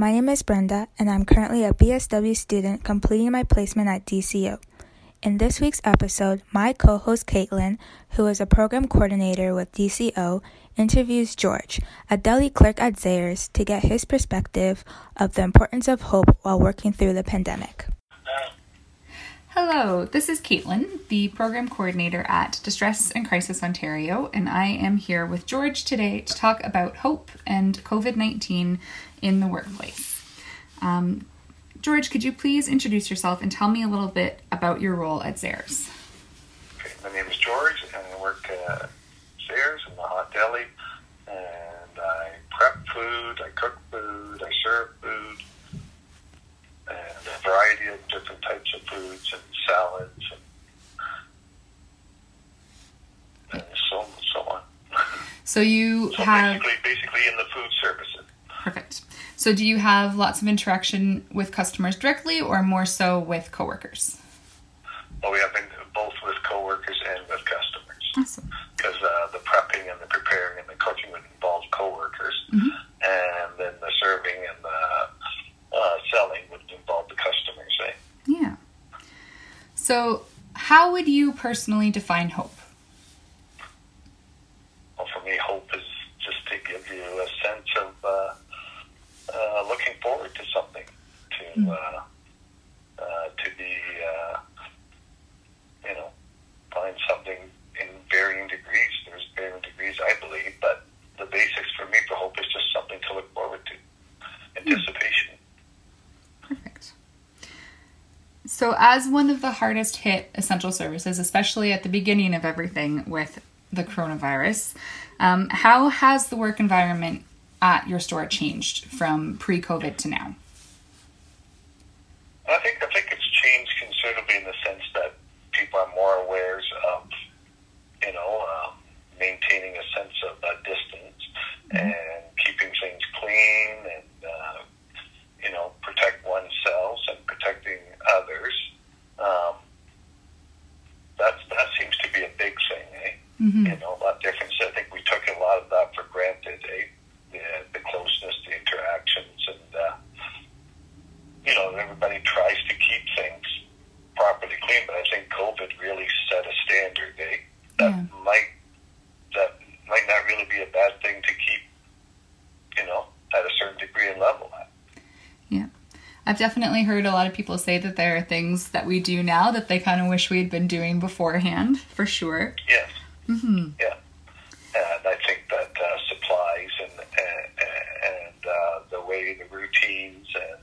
My name is Brenda, and I'm currently a BSW student completing my placement at DCO. In this week's episode, my co host Caitlin, who is a program coordinator with DCO, interviews George, a deli clerk at Zehrs, to get his perspective of the importance of hope while working through the pandemic. Hello, this is Caitlin, the program coordinator at Distress and Crisis Ontario, and I am here with George today to talk about hope and COVID 19 in the workplace. Um, George, could you please introduce yourself and tell me a little bit about your role at Zehrs? Okay, my name is George, and I work at Zehrs in the hot deli, and I prep food, I cook food, I serve food, variety of different types of foods and salads and, and so so on. So you So have basically, basically in the food services. perfect. So do you have lots of interaction with customers directly, or more so with coworkers? Well, we have been both with coworkers and with customers. Awesome. because uh, the prepping and the preparing and the cooking would involve coworkers, Mhm. and then the serving and the uh, selling would involve the customers. Eh? Yeah. So, how would you personally define hope? Well, for me, hope is just to give you a sense of uh, uh, looking forward to something, to uh, uh, to be, uh, you know, find something in varying degrees. There's varying degrees, I believe, but the basics for me for hope is just something to look forward to, anticipation. Perfect. So, as one of the hardest hit essential services, especially at the beginning of everything with the coronavirus, um, how has the work environment at your store changed from pre COVID to now? I think I think it's changed considerably in the sense that people are more aware of, you know, um, maintaining a sense of uh, distance and keeping things clean and, uh, you know, protect oneself and protecting others. Um, that's that seems to be a big thing, eh? Mm-hmm. You know, a lot different. I think we took a lot of that for granted, eh? The, the closeness, the interactions, and uh, you know, everybody tries to keep things properly clean, but I think COVID really set a standard, eh? That Yeah. might that might not really be a bad thing to keep, you know, at a certain degree and level. Yeah. I've definitely heard a lot of people say that there are things that we do now that they kind of wish we'd been doing beforehand, for sure. Yes. Mm-hmm. Yeah, and I think that uh, supplies and and, and uh, the way the routines and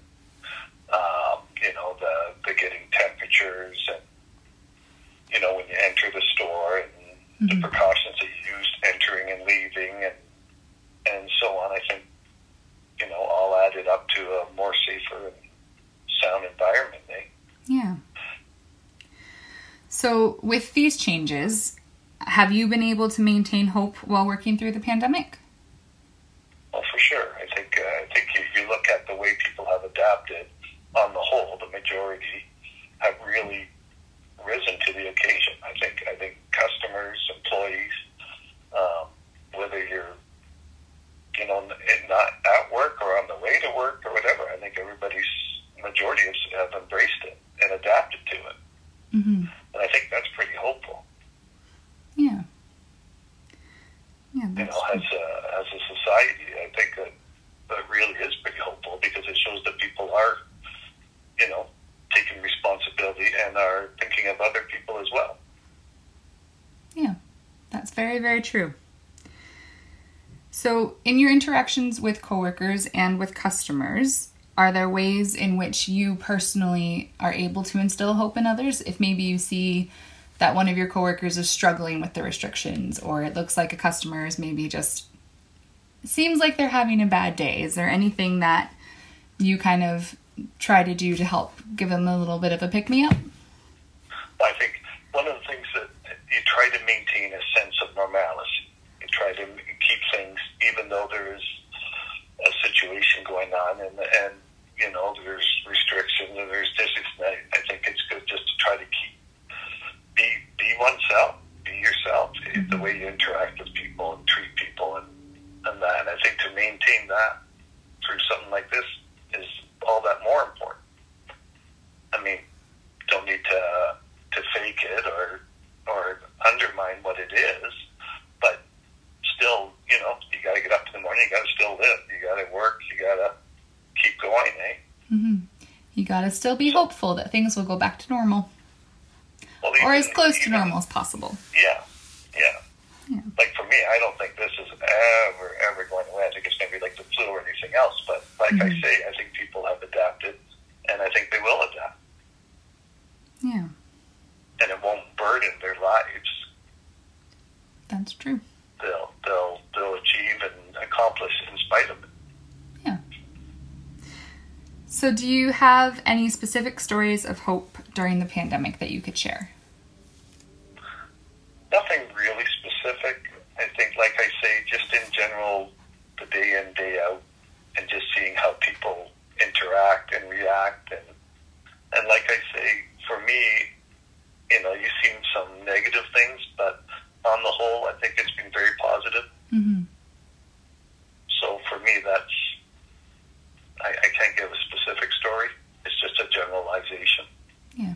um, you know the the getting temperatures and you know when you enter the store and Mhm. the precautions that you use entering and leaving and and so on. I think you know all added up to a more safer and sound environment. Eh? Yeah. So, with these changes, have you been able to maintain hope while working through the pandemic? Well, for sure. I think uh, I think you, you look at the way people have adapted. On the whole, the majority have really risen to the occasion. I think I think customers, employees, um, whether you're you know in- not at work or on the way to work or whatever, I think everybody's majority have, have embraced it and adapted to it, Mm-hmm. and I think that's pretty hopeful. you know, as a, as a society, I think that that really is pretty hopeful because it shows that people are, you know, taking responsibility are thinking of other people as well. Yeah, that's very, very true. So, in your interactions with coworkers and with customers, are there ways in which you personally are able to instill hope in others? If maybe you see that one of your coworkers is struggling with the restrictions, or it looks like a customer is maybe just seems like they're having a bad day. Is there anything that you kind of try to do to help give them a little bit of a pick me up? I think one of the things that you try to maintain a sense of normalcy. You try to keep things, even though there is a situation going on, and and you know there's restrictions and there's distance. I, I think it's good just to try to keep be be oneself, be yourself, mm-hmm. the way you interact with people and treat people and and that. And I think to maintain that through something like this is all that more important. I mean, don't need to to fake it or or undermine what it is, but still, you know, you got to get up in the morning. You got to still live. You got to work. You got to keep going, eh? Mm-hmm. You got to still be hopeful that things will go back to normal, well, or as close to normal as possible. Yeah, yeah. Yeah. Like for me, I don't think this is ever, ever going away. I think it's going to be like the flu or anything else. But like mm-hmm. I say, I think people have adapted, and I think they will adapt. Yeah. And it won't burden their lives. That's true. They'll they'll they'll achieve and accomplish in spite of it. Yeah. So, do you have any specific stories of hope during the pandemic that you could share? Nothing really specific. I think, like I say, just in general, the day in, day out, and just seeing how people interact and react. And, and like I say, for me, you know, you've seen some negative things, but on the whole, I think it's been very positive. Mm-hmm. So for me, that's, I, I can't give a specific story. It's just a generalization. Yeah.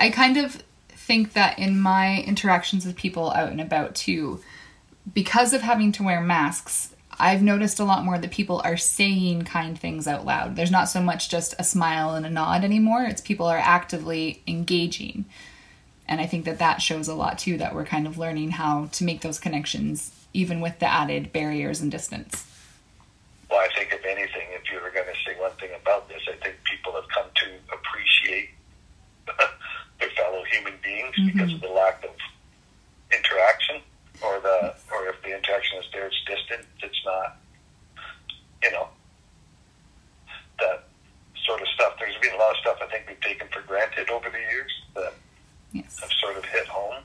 I, kind of think that in my interactions with people out and about too, because of having to wear masks, I've noticed a lot more that people are saying kind things out loud. There's not so much just a smile and a nod anymore. It's people are actively engaging. And I think that that shows a lot too that we're kind of learning how to make those connections even with the added barriers and distance. Well, I think if anything, if you were going to say one thing about this, I think people have come to appreciate their fellow human beings mm-hmm. because of the lack of interaction, or the or if the interaction is there, it's distant. It's not, you know, that sort of stuff. There's been a lot of stuff I think we've taken for granted over the years that yes. have sort of hit home.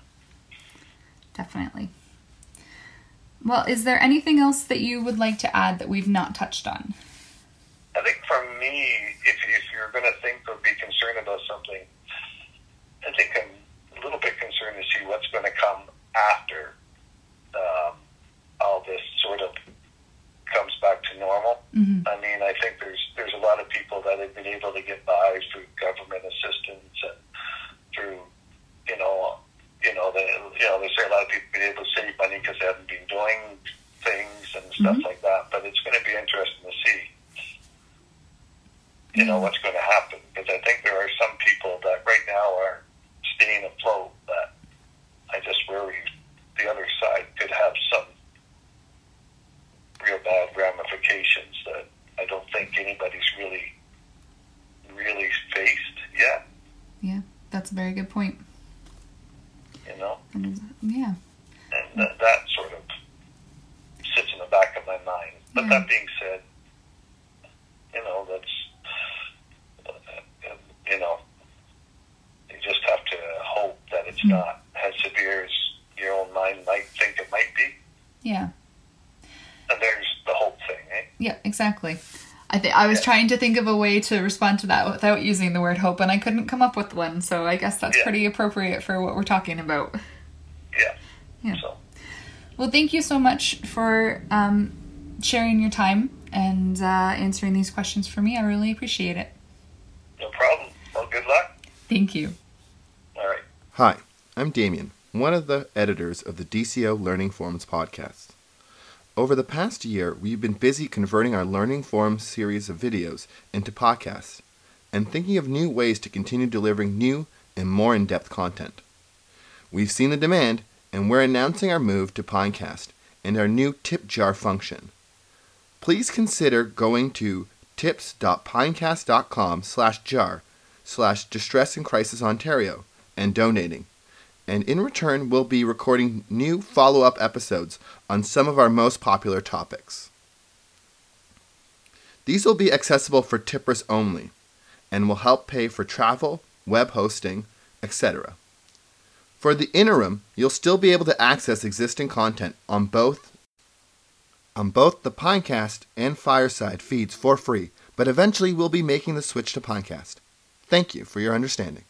Definitely. Well, is there anything else that you would like to add that we've not touched on? I think for me, if, if you're going to think or be concerned about something, I think I'm a little bit concerned to see what's going to come after um, all this sort of comes back to normal. Mm-hmm. I mean, I think there's there's a lot of people that have been able to get by through government assistance and through, you know, you know, the, say a lot of people been able to save money because they haven't been doing things and stuff mm-hmm. like that. But it's going to be interesting to see, you know, what's going to happen because I think there are some people that right now are staying afloat, but I just worry the other side could have some real bad ramifications that I don't think anybody's really, really faced yet. Yeah, that's a very good point. You know? Yeah. And that, that sort of sits in the back of my mind. But yeah. that being said, you know, that's, you know, you just have to hope that it's mm. not as severe as your own mind might think it might be. Yeah. And there's the hope thing, eh? Yeah, exactly. I think I was yeah. trying to think of a way to respond to that without using the word hope, and I couldn't come up with one. So I guess that's yeah. pretty appropriate for what we're talking about. Yeah. Yeah. So. Well, thank you so much for um, sharing your time and uh, answering these questions for me. I really appreciate it. No problem. Well, good luck. Thank you. All right. Hi, I'm Damien, one of the editors of the DCO Learning Forums podcast. Over the past year, we've been busy converting our Learning Forum series of videos into podcasts and thinking of new ways to continue delivering new and more in depth content. We've seen the demand, and we're announcing our move to Pinecast and our new tip jar function. Please consider going to tips.pinecast.com slash jar slash distress and crisis Ontario and donating and in return, we'll be recording new follow up episodes on some of our most popular topics. These will be accessible for tippers only and will help pay for travel, web hosting, etc. For the interim, you'll still be able to access existing content on both on both the Pinecast and Fireside feeds for free, but eventually we'll be making the switch to Pinecast. Thank you for your understanding.